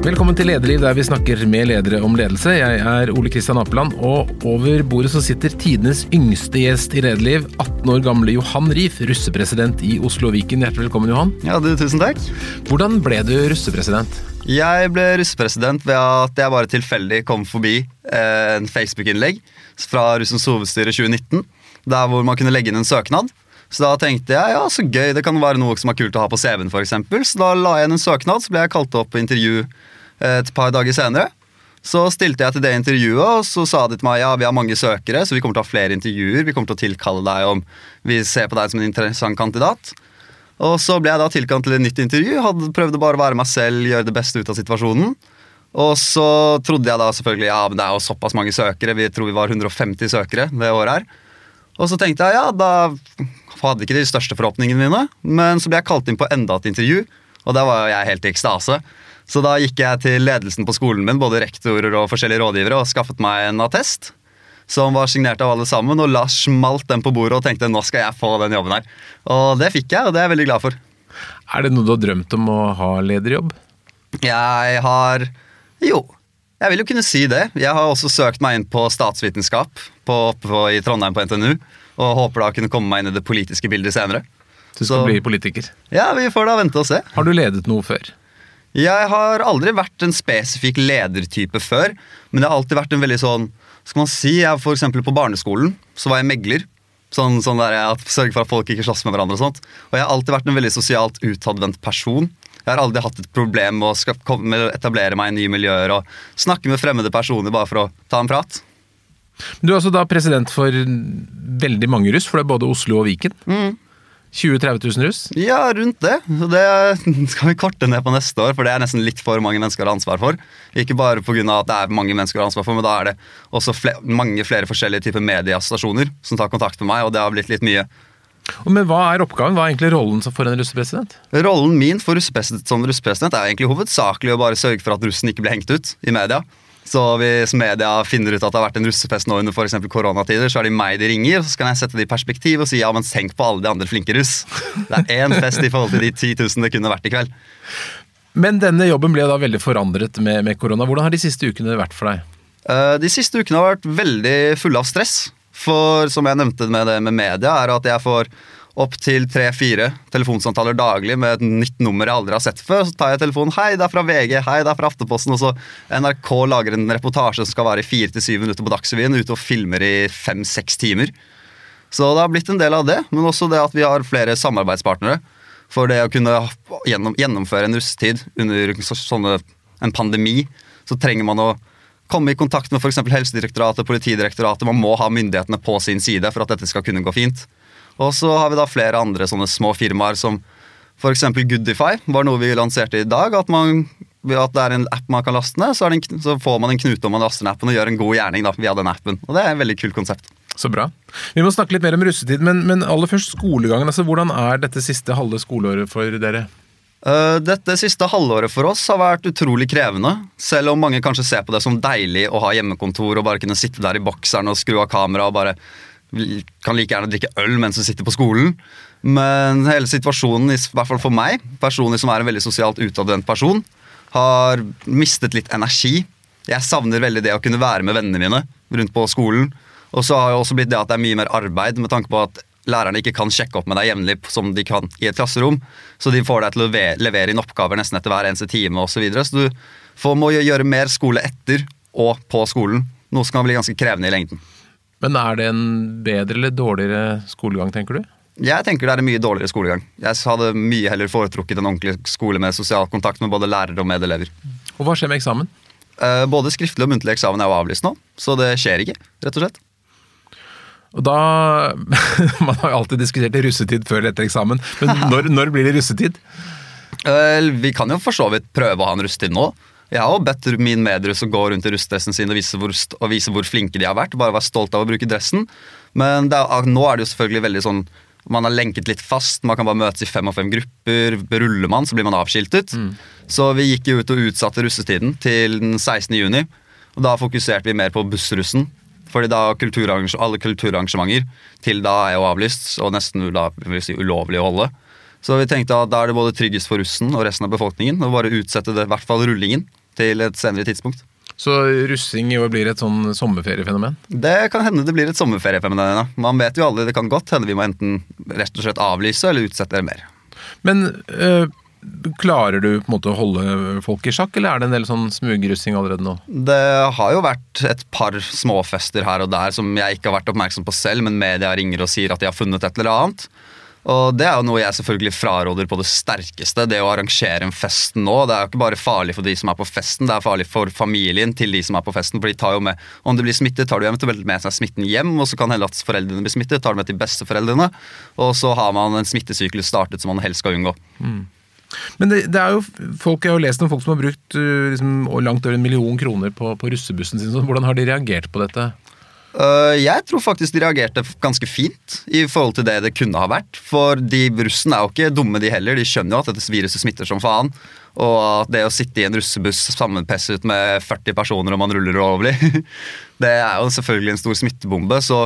Velkommen til Lederliv, der vi snakker med ledere om ledelse. Jeg er Ole Kristian Apeland, og over bordet så sitter tidenes yngste gjest i Lederliv, 18 år gamle Johan Rief, russepresident i Oslo og Viken. Hjertelig velkommen, Johan. Ja, du, tusen takk. Hvordan ble du russepresident? Jeg ble russepresident ved at jeg bare tilfeldig kom forbi eh, en Facebook-innlegg fra Russens hovedstyre 2019, der hvor man kunne legge inn en søknad. Så da tenkte jeg ja, så gøy, det kan være noe som er kult å ha på CV-en, f.eks. Så da la jeg inn en søknad, så ble jeg kalt opp på intervju eh, et par dager senere. Så stilte jeg til det intervjuet, og så sa de til meg ja, vi har mange søkere, så vi kommer til å ha flere intervjuer. Vi kommer til å tilkalle deg om vi ser på deg som en interessant kandidat. Og så ble jeg da tilkalt til et nytt intervju. Hadde prøvd å bare være meg selv, gjøre det beste ut av situasjonen. Og så trodde jeg da selvfølgelig ja, men det er jo såpass mange søkere. Vi tror vi var 150 søkere det året her. Og så tenkte jeg ja, da hadde ikke de største forhåpningene mine. Men så ble jeg kalt inn på enda et intervju, og da var jeg helt i ekstase. Så da gikk jeg til ledelsen på skolen min, både rektorer og forskjellige rådgivere, og skaffet meg en attest. Som var signert av alle sammen, og la smalt den på bordet og tenkte nå skal jeg få den jobben her. Og det fikk jeg, og det er jeg veldig glad for. Er det noe du har drømt om å ha lederjobb? Jeg har Jo, jeg vil jo kunne si det. Jeg har også søkt meg inn på statsvitenskap på, på, i Trondheim på NTNU. Og håper da kunne komme meg inn i det politiske bildet senere. Du skal Så- bli politiker. Ja, vi får da vente og se. Har du ledet noe før? Jeg har aldri vært en spesifikk ledertype før, men jeg har alltid vært en veldig sånn Skal man si, jeg For eksempel på barneskolen så var jeg megler. Sånn, sånn der at Sørge for at folk ikke slåss med hverandre. Og sånt. Og jeg har alltid vært en veldig sosialt utadvendt person. Jeg har aldri hatt et problem med å etablere meg i nye miljøer og snakke med fremmede personer bare for å ta en prat. Du er altså da president for veldig mange russ, for det er både Oslo og Viken. 20 000-30 000 russ. Ja, rundt det. Så det skal vi korte ned på neste år, for det er nesten litt for mange mennesker å ha ansvar for. Ikke bare pga. at det er mange mennesker å ha ansvar for, men da er det også fle mange flere forskjellige typer mediestasjoner som tar kontakt med meg, og det har blitt litt mye. Men hva er oppgaven? Hva er egentlig rollen for en russepresident? Rollen min for russepresident, som russepresident er egentlig hovedsakelig å bare sørge for at russen ikke blir hengt ut i media. Så hvis media finner ut at det har vært en russefest nå under for eksempel koronatider, så er det meg de ringer, og så kan jeg sette det i perspektiv og si ja, men tenk på alle de andre flinke russ. Det er én fest i forhold til de 10 000 det kunne vært i kveld. Men denne jobben ble da veldig forandret med, med korona. Hvordan har de siste ukene vært for deg? Eh, De siste ukene har vært veldig fulle av stress. For som jeg nevnte med det med media, er at jeg får opptil tre-fire telefonsamtaler daglig med et nytt nummer jeg aldri har sett før. Så tar jeg telefonen. 'Hei, det er fra VG. Hei, det er fra Afteposten.' Og så NRK lager en reportasje som skal vare i fire til syv minutter på Dagsrevyen, ute og filmer i fem-seks timer. Så det har blitt en del av det, men også det at vi har flere samarbeidspartnere. For det å kunne gjennomføre en russetid under sånne, en pandemi, så trenger man å komme i kontakt med f.eks. Helsedirektoratet, Politidirektoratet. Man må ha myndighetene på sin side for at dette skal kunne gå fint. Og så har vi da flere andre sånne små firmaer som f.eks. Goodify var noe vi lanserte i dag. At, man, at det er en app man kan laste ned, så, en, så får man en knute om man laster ned appen og gjør en god gjerning da, via den appen. Og det er et veldig kult konsept. Så bra. Vi må snakke litt mer om russetid, men, men aller først skolegangen. Altså, hvordan er dette siste halve skoleåret for dere? Uh, Dette siste halvåret for oss har vært utrolig krevende. Selv om mange kanskje ser på det som deilig å ha hjemmekontor og bare kunne sitte der i bokseren og skru av kameraet og bare kan like gjerne drikke øl mens du sitter på skolen. Men hele situasjonen, i hvert fall for meg, personlig som er en veldig sosialt utadvendt person, har mistet litt energi. Jeg savner veldig det å kunne være med vennene mine rundt på skolen. Og så har det også blitt det at det er mye mer arbeid, med tanke på at lærerne ikke kan sjekke opp med deg jevnlig som de kan i et klasserom. Så de får deg til å levere inn oppgaver nesten etter hver eneste time osv. Så, videre. så du får, må gjøre mer skole etter og på skolen. Noe som kan bli ganske krevende i lengden. Men er det en bedre eller dårligere skolegang, tenker du? Jeg tenker det er en mye dårligere skolegang. Jeg hadde mye heller foretrukket en ordentlig skole med sosial kontakt med både lærere og medelever. Og hva skjer med eksamen? Eh, Både skriftlig og muntlig eksamen er jo avlyst nå, så det skjer ikke. rett og slett. Og da Man har jo alltid diskutert russetid før eller etter eksamen, men når, når blir det russetid? Eh, Vi kan jo for så vidt prøve å ha en russetid nå. Jeg har jo bedt min medruss å gå rundt i russedressen sin og vise, hvor, og vise hvor flinke de har vært. Bare være stolt av å bruke dressen. Men er, nå er det jo selvfølgelig veldig sånn man er lenket litt fast. Man kan bare møtes i fem og fem grupper. Ruller man, så blir man avskiltet. Så vi gikk jo ut og utsatte russetiden til den 16. juni. Og da fokuserte vi mer på bussrussen. Fordi da kulturarrange- alle kulturarrangementer til da er jo avlyst, og nesten da, vil si, ulovlig å holde. Så vi tenkte at da er det både tryggest for russen og resten av befolkningen å bare utsette det, i hvert fall rullingen til et senere tidspunkt. Så russing i år blir et sånn sommerferiefenomen? Det kan hende det blir et sommerferiefenomen. Ja. Man vet jo aldri, det kan godt hende vi må enten rett og slett avlyse eller utsette det mer. Men øh, klarer du på en måte å holde folk i sjakk, eller er det en del sånn smugrussing allerede nå? Det har jo vært et par småfester her og der som jeg ikke har vært oppmerksom på selv, men media ringer og sier at de har funnet et eller annet. Og Det er jo noe jeg selvfølgelig fraråder på det sterkeste. Det å arrangere en fest nå. Det er jo ikke bare farlig for de som er på festen, det er farlig for familien til de som er på festen. For de tar jo med, Om de blir smittet, tar de eventuelt med seg smitten hjem, og så kan hende at foreldrene blir smittet, tar de med til besteforeldrene. Og så har man en smittesyklus startet som man helst skal unngå. Mm. Men det, det, er jo folk, Jeg har lest om folk som har brukt liksom, langt over en million kroner på, på russebussen sin. Så Hvordan har de reagert på dette? Uh, jeg tror faktisk de reagerte ganske fint i forhold til det det kunne ha vært. For de russen er jo ikke dumme, de heller. De skjønner jo at dette viruset smitter som faen. Og at det å sitte i en russebuss sammenpesset med 40 personer og man ruller ulovlig, det er jo selvfølgelig en stor smittebombe. Så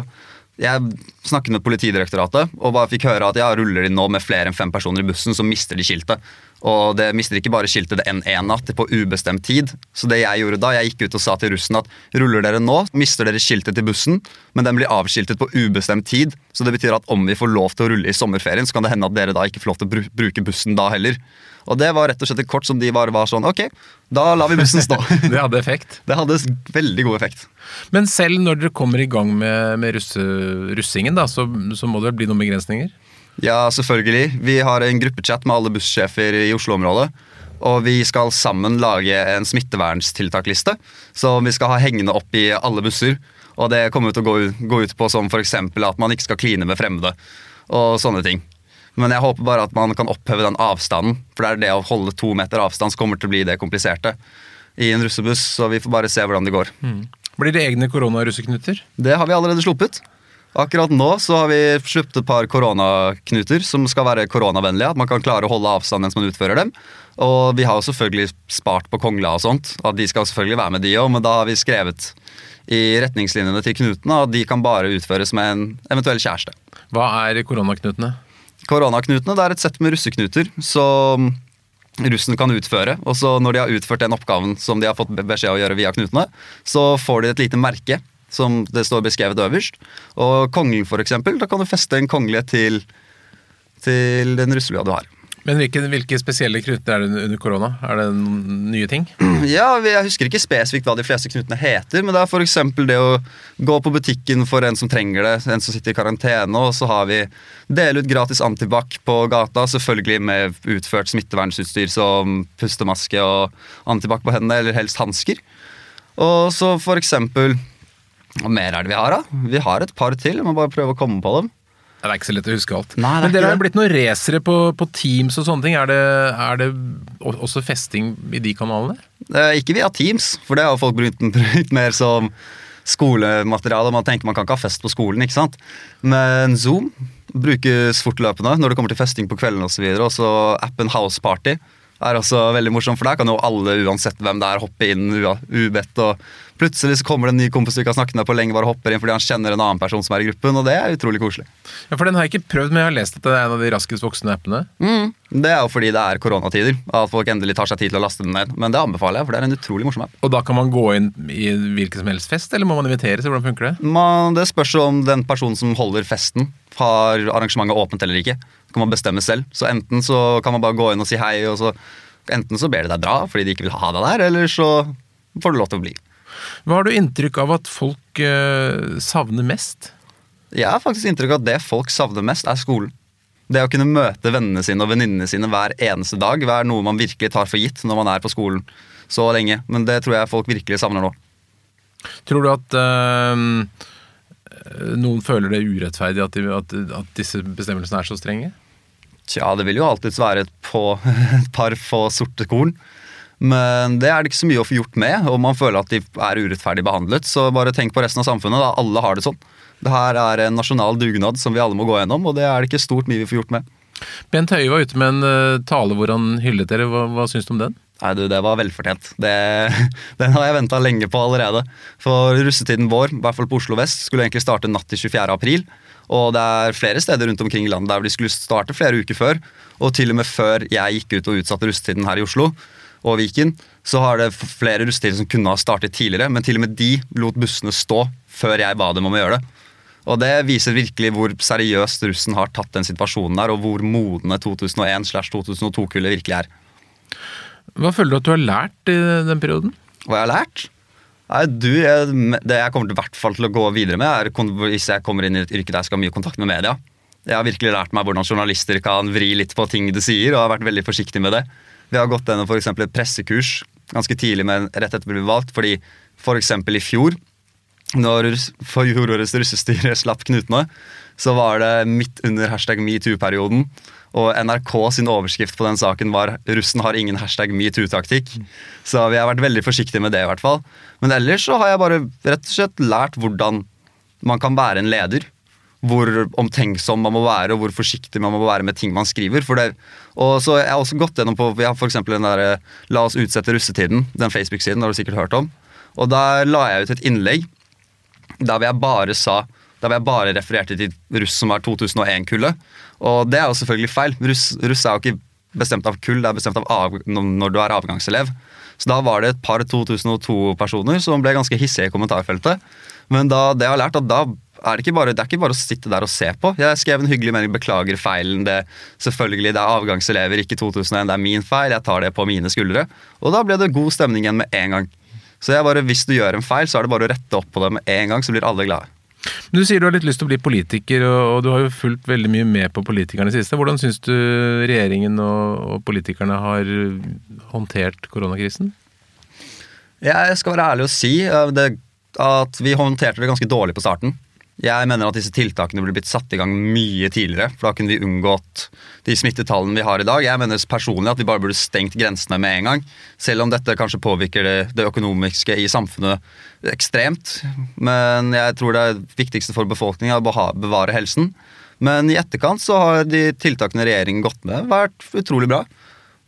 jeg snakket med Politidirektoratet og bare fikk høre at jeg ruller de nå med flere enn fem personer i bussen, så mister de skiltet. Og det mister ikke bare skiltet det N1 natt på ubestemt tid. Så det jeg gjorde da, jeg gikk ut og sa til russen at ruller dere nå, mister dere skiltet til bussen, men den blir avskiltet på ubestemt tid. Så det betyr at om vi får lov til å rulle i sommerferien, så kan det hende at dere da ikke får lov til å bruke bussen da heller. Og det var rett og slett et kort som de bare var sånn Ok, da lar vi bussen stå. det hadde effekt? Det hadde veldig god effekt. Men selv når dere kommer i gang med, med russe, russingen, da, så, så må det vel bli noen begrensninger? Ja, selvfølgelig. Vi har en gruppechat med alle bussjefer i Oslo-området. Og vi skal sammen lage en smittevernstiltakliste som vi skal ha hengende opp i alle busser. Og det kommer til å gå, gå ut på som f.eks. at man ikke skal kline med fremmede. Og sånne ting. Men jeg håper bare at man kan oppheve den avstanden. For det er det å holde to meter avstand som kommer til å bli det kompliserte i en russebuss. Så vi får bare se hvordan det går. Mm. Blir det egne koronarusseknuter? Det har vi allerede sluppet. Akkurat nå så har vi sluppet et par koronaknuter som skal være koronavennlige. At man kan klare å holde avstand mens man utfører dem. Og vi har jo selvfølgelig spart på kongla og sånt. At de skal selvfølgelig være med, de òg. Men da har vi skrevet i retningslinjene til knutene at de kan bare utføres med en eventuell kjæreste. Hva er koronaknutene? Koronaknutene det er et sett med russeknuter som russen kan utføre. Og så når de har utført den oppgaven som de har fått beskjed å gjøre via knutene, så får de et lite merke som det står beskrevet øverst. Og konglen, for eksempel, da kan du feste en kongle til, til den russelua du har. Men hvilke, hvilke spesielle knuter er det under korona? Er det nye ting? Ja, Jeg husker ikke spesifikt hva de fleste knutene heter, men det er f.eks. det å gå på butikken for en som trenger det, en som sitter i karantene, og så har vi dele ut gratis antibac på gata, selvfølgelig med utført smittevernsutstyr som pustemaske og antibac på hendene, eller helst hansker. Og så for eksempel hva mer er det vi har, da? Vi har et par til. Jeg må bare prøve å komme på dem. Det er ikke så lett å huske alt. Nei, Men dere har blitt noen racere på, på, Teams og sånne ting. Er det, er det, også festing i de kanalene? Eh, ikke via Teams, for det har folk brukt, mer som skolemateriale. Man tenker man kan ikke ha fest på skolen, ikke sant. Men Zoom brukes fortløpende når det kommer til festing på kvelden osv. Og så appen House Party er også veldig morsom, for der kan jo alle, uansett hvem det er, hoppe inn ubedt. og Plutselig så kommer det en ny kompis du ikke har snakket med på lenge, bare hopper inn fordi han kjenner en annen person som er i gruppen, og det er utrolig koselig. Ja, For den har jeg ikke prøvd, men jeg har lest at det er en av de raskest voksende appene. Mm, det er jo fordi det er koronatider, at folk endelig tar seg tid til å laste den ned. Men det anbefaler jeg, for det er en utrolig morsom app. Og da kan man gå inn i hvilken som helst fest, eller må man inviteres? Hvordan funker det? Man, det spørs om den personen som holder festen, har arrangementet åpent eller ikke. Det kan man bestemme selv. Så enten så kan man bare gå inn og si hei, og så enten så ber de deg dra fordi de ikke vil ha deg der, eller så får du lov til å bli. Hva har du inntrykk av at folk eh, savner mest? Jeg har faktisk inntrykk av at det folk savner mest, er skolen. Det å kunne møte vennene sine og venninnene sine hver eneste dag er noe man virkelig tar for gitt når man er på skolen så lenge. Men det tror jeg folk virkelig savner nå. Tror du at uh, noen føler det urettferdig at, de, at, at, disse bestemmelsene er så strenge? Tja, det vil jo alltids være et, på, et par få sorte korn. Men det er det ikke så mye å få gjort med, om man føler at de er urettferdig behandlet. Så bare tenk på resten av samfunnet. da, Alle har det sånn. Det her er en nasjonal dugnad som vi alle må gå gjennom, og det er det ikke stort mye vi får gjort med. Bent Høie var ute med en uh, tale hvor han hyllet dere. Hva, hva syns du om den? Nei, du, Det var velfortjent. Det, den har jeg venta lenge på allerede. For russetiden vår, i hvert fall på Oslo vest, skulle egentlig starte natt til 24. april. Og det er flere steder rundt omkring i landet der de skulle starte flere uker før. Og til og med før jeg gikk ut og utsatte russetiden her i Oslo, og Viken, så har det flere rustetider som kunne ha startet tidligere, men til og med de lot bussene stå før jeg ba dem om å gjøre det. Og Det viser virkelig hvor seriøst russen har tatt den situasjonen der, og hvor modne 2001-2002-kullet virkelig er. Hva føler du at du har lært i den perioden? Hva jeg har lært? Nei, du, jeg, Det jeg kommer til, hvert fall til å gå videre med, er hvis jeg kommer inn i et yrke der jeg skal ha mye kontakt med media. Jeg har virkelig lært meg hvordan journalister kan vri litt på ting de sier, og har vært veldig forsiktig med det. Vi har gått gjennom f.eks. et pressekurs ganske tidlig, men rett etter vi ble valgt, fordi f.eks. For i fjor når fjorårets russestyre slapp knutene, så var det midt under hashtag metoo-perioden. Og NRK sin overskrift på den saken var 'Russen har ingen hashtag metoo-taktikk'. Så vi har vært veldig forsiktige med det, i hvert fall. Men ellers så har jeg bare rett og slett lært hvordan man kan være en leder. Hvor omtenksom man må være, og hvor forsiktig man må være med ting man skriver. For det, og så Jeg har også gått gjennom på vi har for den der 'La oss utsette russetiden', den Facebook-siden har du sikkert hørt om. Og der la jeg ut et innlegg der jeg bare sa der jeg bare refererte til russ som er 2001-kullet. Og det er jo selvfølgelig feil. Russ, russ, er jo ikke bestemt av kull, det er bestemt av av, når du er avgangselev. Så da var det et par 2002-personer som ble ganske hissige i kommentarfeltet. Men da, det jeg har lært, at da er det, bare, det er ikke bare å sitte der og se på. Jeg skrev en hyggelig melding, beklager feilen. Det, selvfølgelig, det er avgangselever, ikke 2001. Det er min feil, jeg tar det på mine skuldre. Og da ble det god stemning igjen med en gang. Så jeg bare, hvis du gjør en feil, så er det bare å rette opp på det med en gang, så blir alle glade. Men Du sier du har litt lyst til å bli politiker, og du har jo fulgt veldig mye med på politikerne i siste. Hvordan syns du regjeringen og politikerne har håndtert koronakrisen? Jeg skal være ærlig og si eh, det, at vi håndterte det ganske dårlig på starten. Jeg mener at disse tiltakene burde blitt satt i gang mye tidligere. for Da kunne vi unngått de smittetallene vi har i dag. Jeg mener personlig at vi bare burde stengt grensene med en gang. Selv om dette kanskje påvirker det, det økonomiske i samfunnet ekstremt. Men jeg tror det viktigste for befolkningen er å bevare helsen. Men i etterkant så har de tiltakene regjeringen gått med, vært utrolig bra.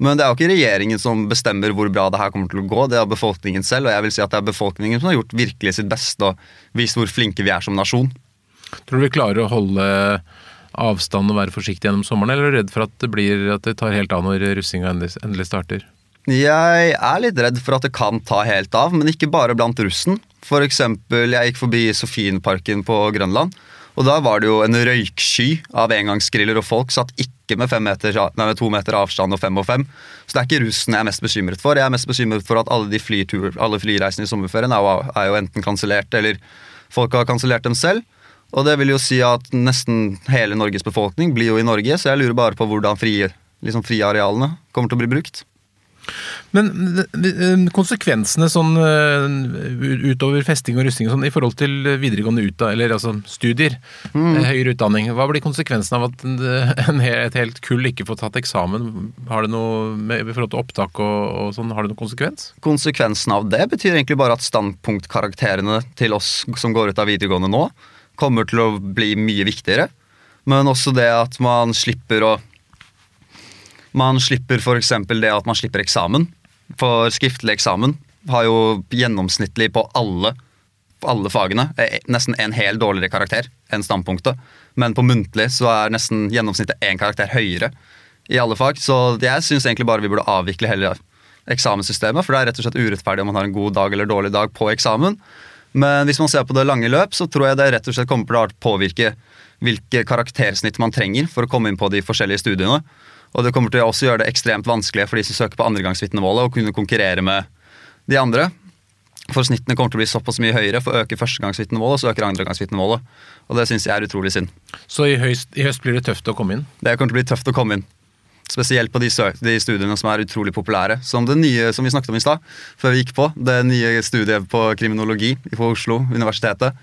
Men det er jo ikke regjeringen som bestemmer hvor bra det her kommer til å gå. Det er befolkningen selv, og jeg vil si at det er befolkningen som har gjort virkelig sitt beste og vist hvor flinke vi er som nasjon. Tror du vi klarer å holde avstand og være forsiktig gjennom sommeren, eller er du redd for at det, blir, at det tar helt av når russinga endelig starter? Jeg er litt redd for at det kan ta helt av, men ikke bare blant russen. For eksempel, jeg gikk forbi Sofienparken på Grønland. Og da var det jo en røyksky av engangsgriller, og folk satt ikke med, meter, nei, med to meter avstand og fem og fem. Så det er ikke russen jeg er mest bekymret for. Jeg er mest bekymret for at alle de flytur, alle flyreisene i sommerferien er jo, er jo enten kansellert, eller folk har kansellert dem selv. Og det vil jo si at nesten hele Norges befolkning blir jo i Norge, så jeg lurer bare på hvordan frie, liksom frie arealene kommer til å bli brukt. Men eh, konsekvensene sånn eh, utover festing og rusting og sånn i forhold til videregående utda, eller altså studier, mm. Eh, høyere utdanning, hva blir konsekvensen av at en, et helt kull ikke får tatt eksamen? Har det noe med, i forhold til opptak og, og sånn, har det noen konsekvens? Konsekvensen av det betyr egentlig bare at standpunktkarakterene til oss som går ut av videregående nå, kommer til å bli mye viktigere. Men også det at man slipper å man slipper f.eks. det at man slipper eksamen. For skriftlig eksamen har jo gjennomsnittlig på alle, alle fagene eh, nesten en hel dårligere karakter enn standpunktet. Men på muntlig så er nesten gjennomsnittet én karakter høyere i alle fag. Så jeg syns egentlig bare vi burde avvikle hele eksamenssystemet, for det er rett og slett urettferdig om man har en god dag eller dårlig dag på eksamen. Men hvis man ser på det lange løp, så tror jeg det rett og slett kommer til å påvirke hvilke karaktersnitt man trenger for å komme inn på de forskjellige studiene. Og det kommer til å også gjøre det ekstremt vanskelig for de som søker på andregangsvitnemålet, å kunne konkurrere med de andre. For snittene kommer til å bli såpass mye høyere for å øke førstegangsvitnemålet, så øker andregangsvitnemålet. Og det syns jeg er utrolig synd. Så i høst, i høst, blir det tøft å komme inn? Det kommer til å bli tøft å komme inn. Spesielt på de, de, studiene som er utrolig populære. Som det nye som vi snakket om i stad, før vi gikk på. Det nye studiet på kriminologi på Oslo universitetet.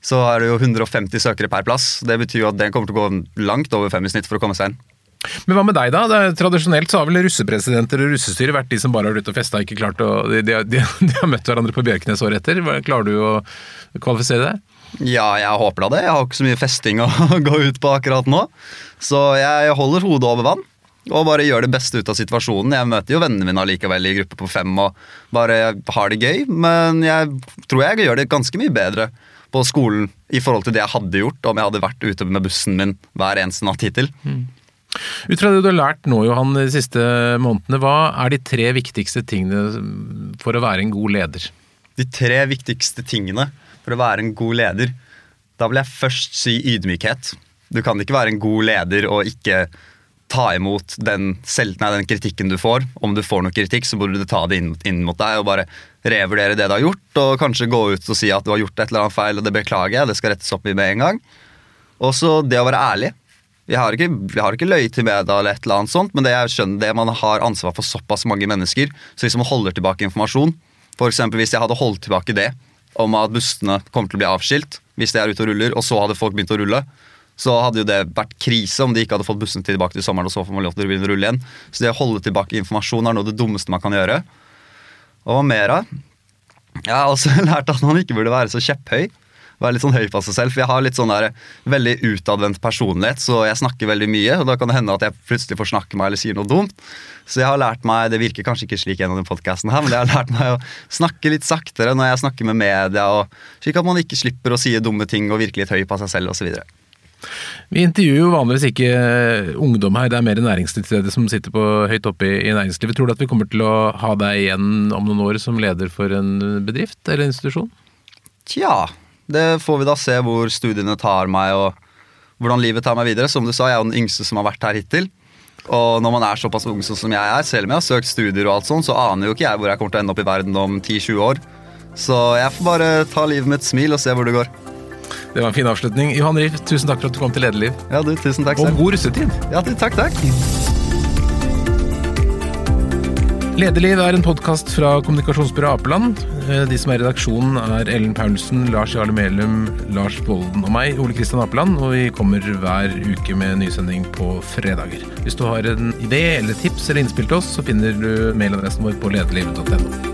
Så er det jo 150 søkere per plass. Det betyr jo at det kommer til å gå langt over fem i snitt for å komme seg inn. Men hva med deg, da? Er, tradisjonelt så har vel russepresidenter og russestyre vært de som bare har blitt og festa, ikke klart å de, de, de, de, har møtt hverandre på Bjørknes året etter. Klarer du å kvalifisere deg? Ja, jeg håper da det. Jeg har ikke så mye festing å gå ut på akkurat nå. Så jeg holder hodet over vann og bare gjør det beste ut av situasjonen. Jeg møter jo vennene mine allikevel i gruppe på fem og bare har det gøy. Men jeg tror jeg gjør det ganske mye bedre på skolen i forhold til det jeg hadde gjort om jeg hadde vært ute med bussen min hver eneste natt hittil. Mm. Ut fra det du har lært nå, Johan, de siste månedene, hva er de tre viktigste tingene for å være en god leder? De tre viktigste tingene for å være en god leder, da vil jeg først si ydmykhet. Du kan ikke være en god leder og ikke ta imot den, selv, nei, den kritikken du får. Om du får noe kritikk, så burde du ta det inn, inn, mot deg og bare revurdere det du har gjort, og kanskje gå ut og si at du har gjort et eller annet feil, og det beklager jeg, det skal rettes opp i med en gang. Og så det å være ærlig. Jeg har ikke, har ikke løyet til media eller et eller annet sånt, men det jeg skjønner det man har ansvar for såpass mange mennesker, så hvis man holder tilbake informasjon, f.eks. hvis jeg hadde holdt tilbake det om at bussene kommer til å bli avskilt hvis de er ute og ruller, og så hadde folk begynt å rulle, så hadde jo det vært krise om de ikke hadde fått bussene tilbake til sommeren, og så får man lov til å begynne å rulle igjen. Så det å holde tilbake informasjon er noe av det dummeste man kan gjøre. Og hva mer av? Jeg har også lært at man ikke burde være så kjepphøy være litt sånn høy på seg selv. For jeg har litt sånn der veldig utadvendt personlighet, så jeg snakker veldig mye. Og da kan det hende at jeg plutselig får snakke meg eller sier noe dumt. Så jeg har lært meg, det virker kanskje ikke slik gjennom den podkasten her, men jeg har lært meg å snakke litt saktere når jeg snakker med media, og slik at man ikke slipper å si dumme ting og virke litt høy på seg selv osv. Vi intervjuer jo vanligvis ikke ungdom her, det er mer næringslivet som sitter på høyt oppe i, i næringslivet. Tror du at vi kommer til å ha deg igjen om noen år som leder for en bedrift eller institusjon? Tja, det får vi da se hvor studiene tar meg og hvordan livet tar meg videre. Som du sa, jeg er jo den yngste som har vært her hittil. Og når man er såpass ung som jeg er, selv om jeg har søkt studier, og alt sånt, så aner jo ikke jeg hvor jeg kommer til å ende opp i verden om 10-20 år. Så jeg får bare ta livet med et smil og se hvor det går. Det var en fin avslutning. Johan Riff, tusen takk for at du kom til Lederliv. Ja, du, tusen takk selv. Og god russetid. Ja, du, takk, takk. Lederliv er en podkast fra kommunikasjonsbyrået Apeland. Eh, de som er i redaksjonen er Ellen Paulsen, Lars Jarle Melum, Lars Bolden og meg, Ole Kristian Apeland. Og vi kommer hver uke med nysending på fredager. Hvis du har en idé eller tips eller innspill til oss, så finner du mailadressen vår på lederliv.no.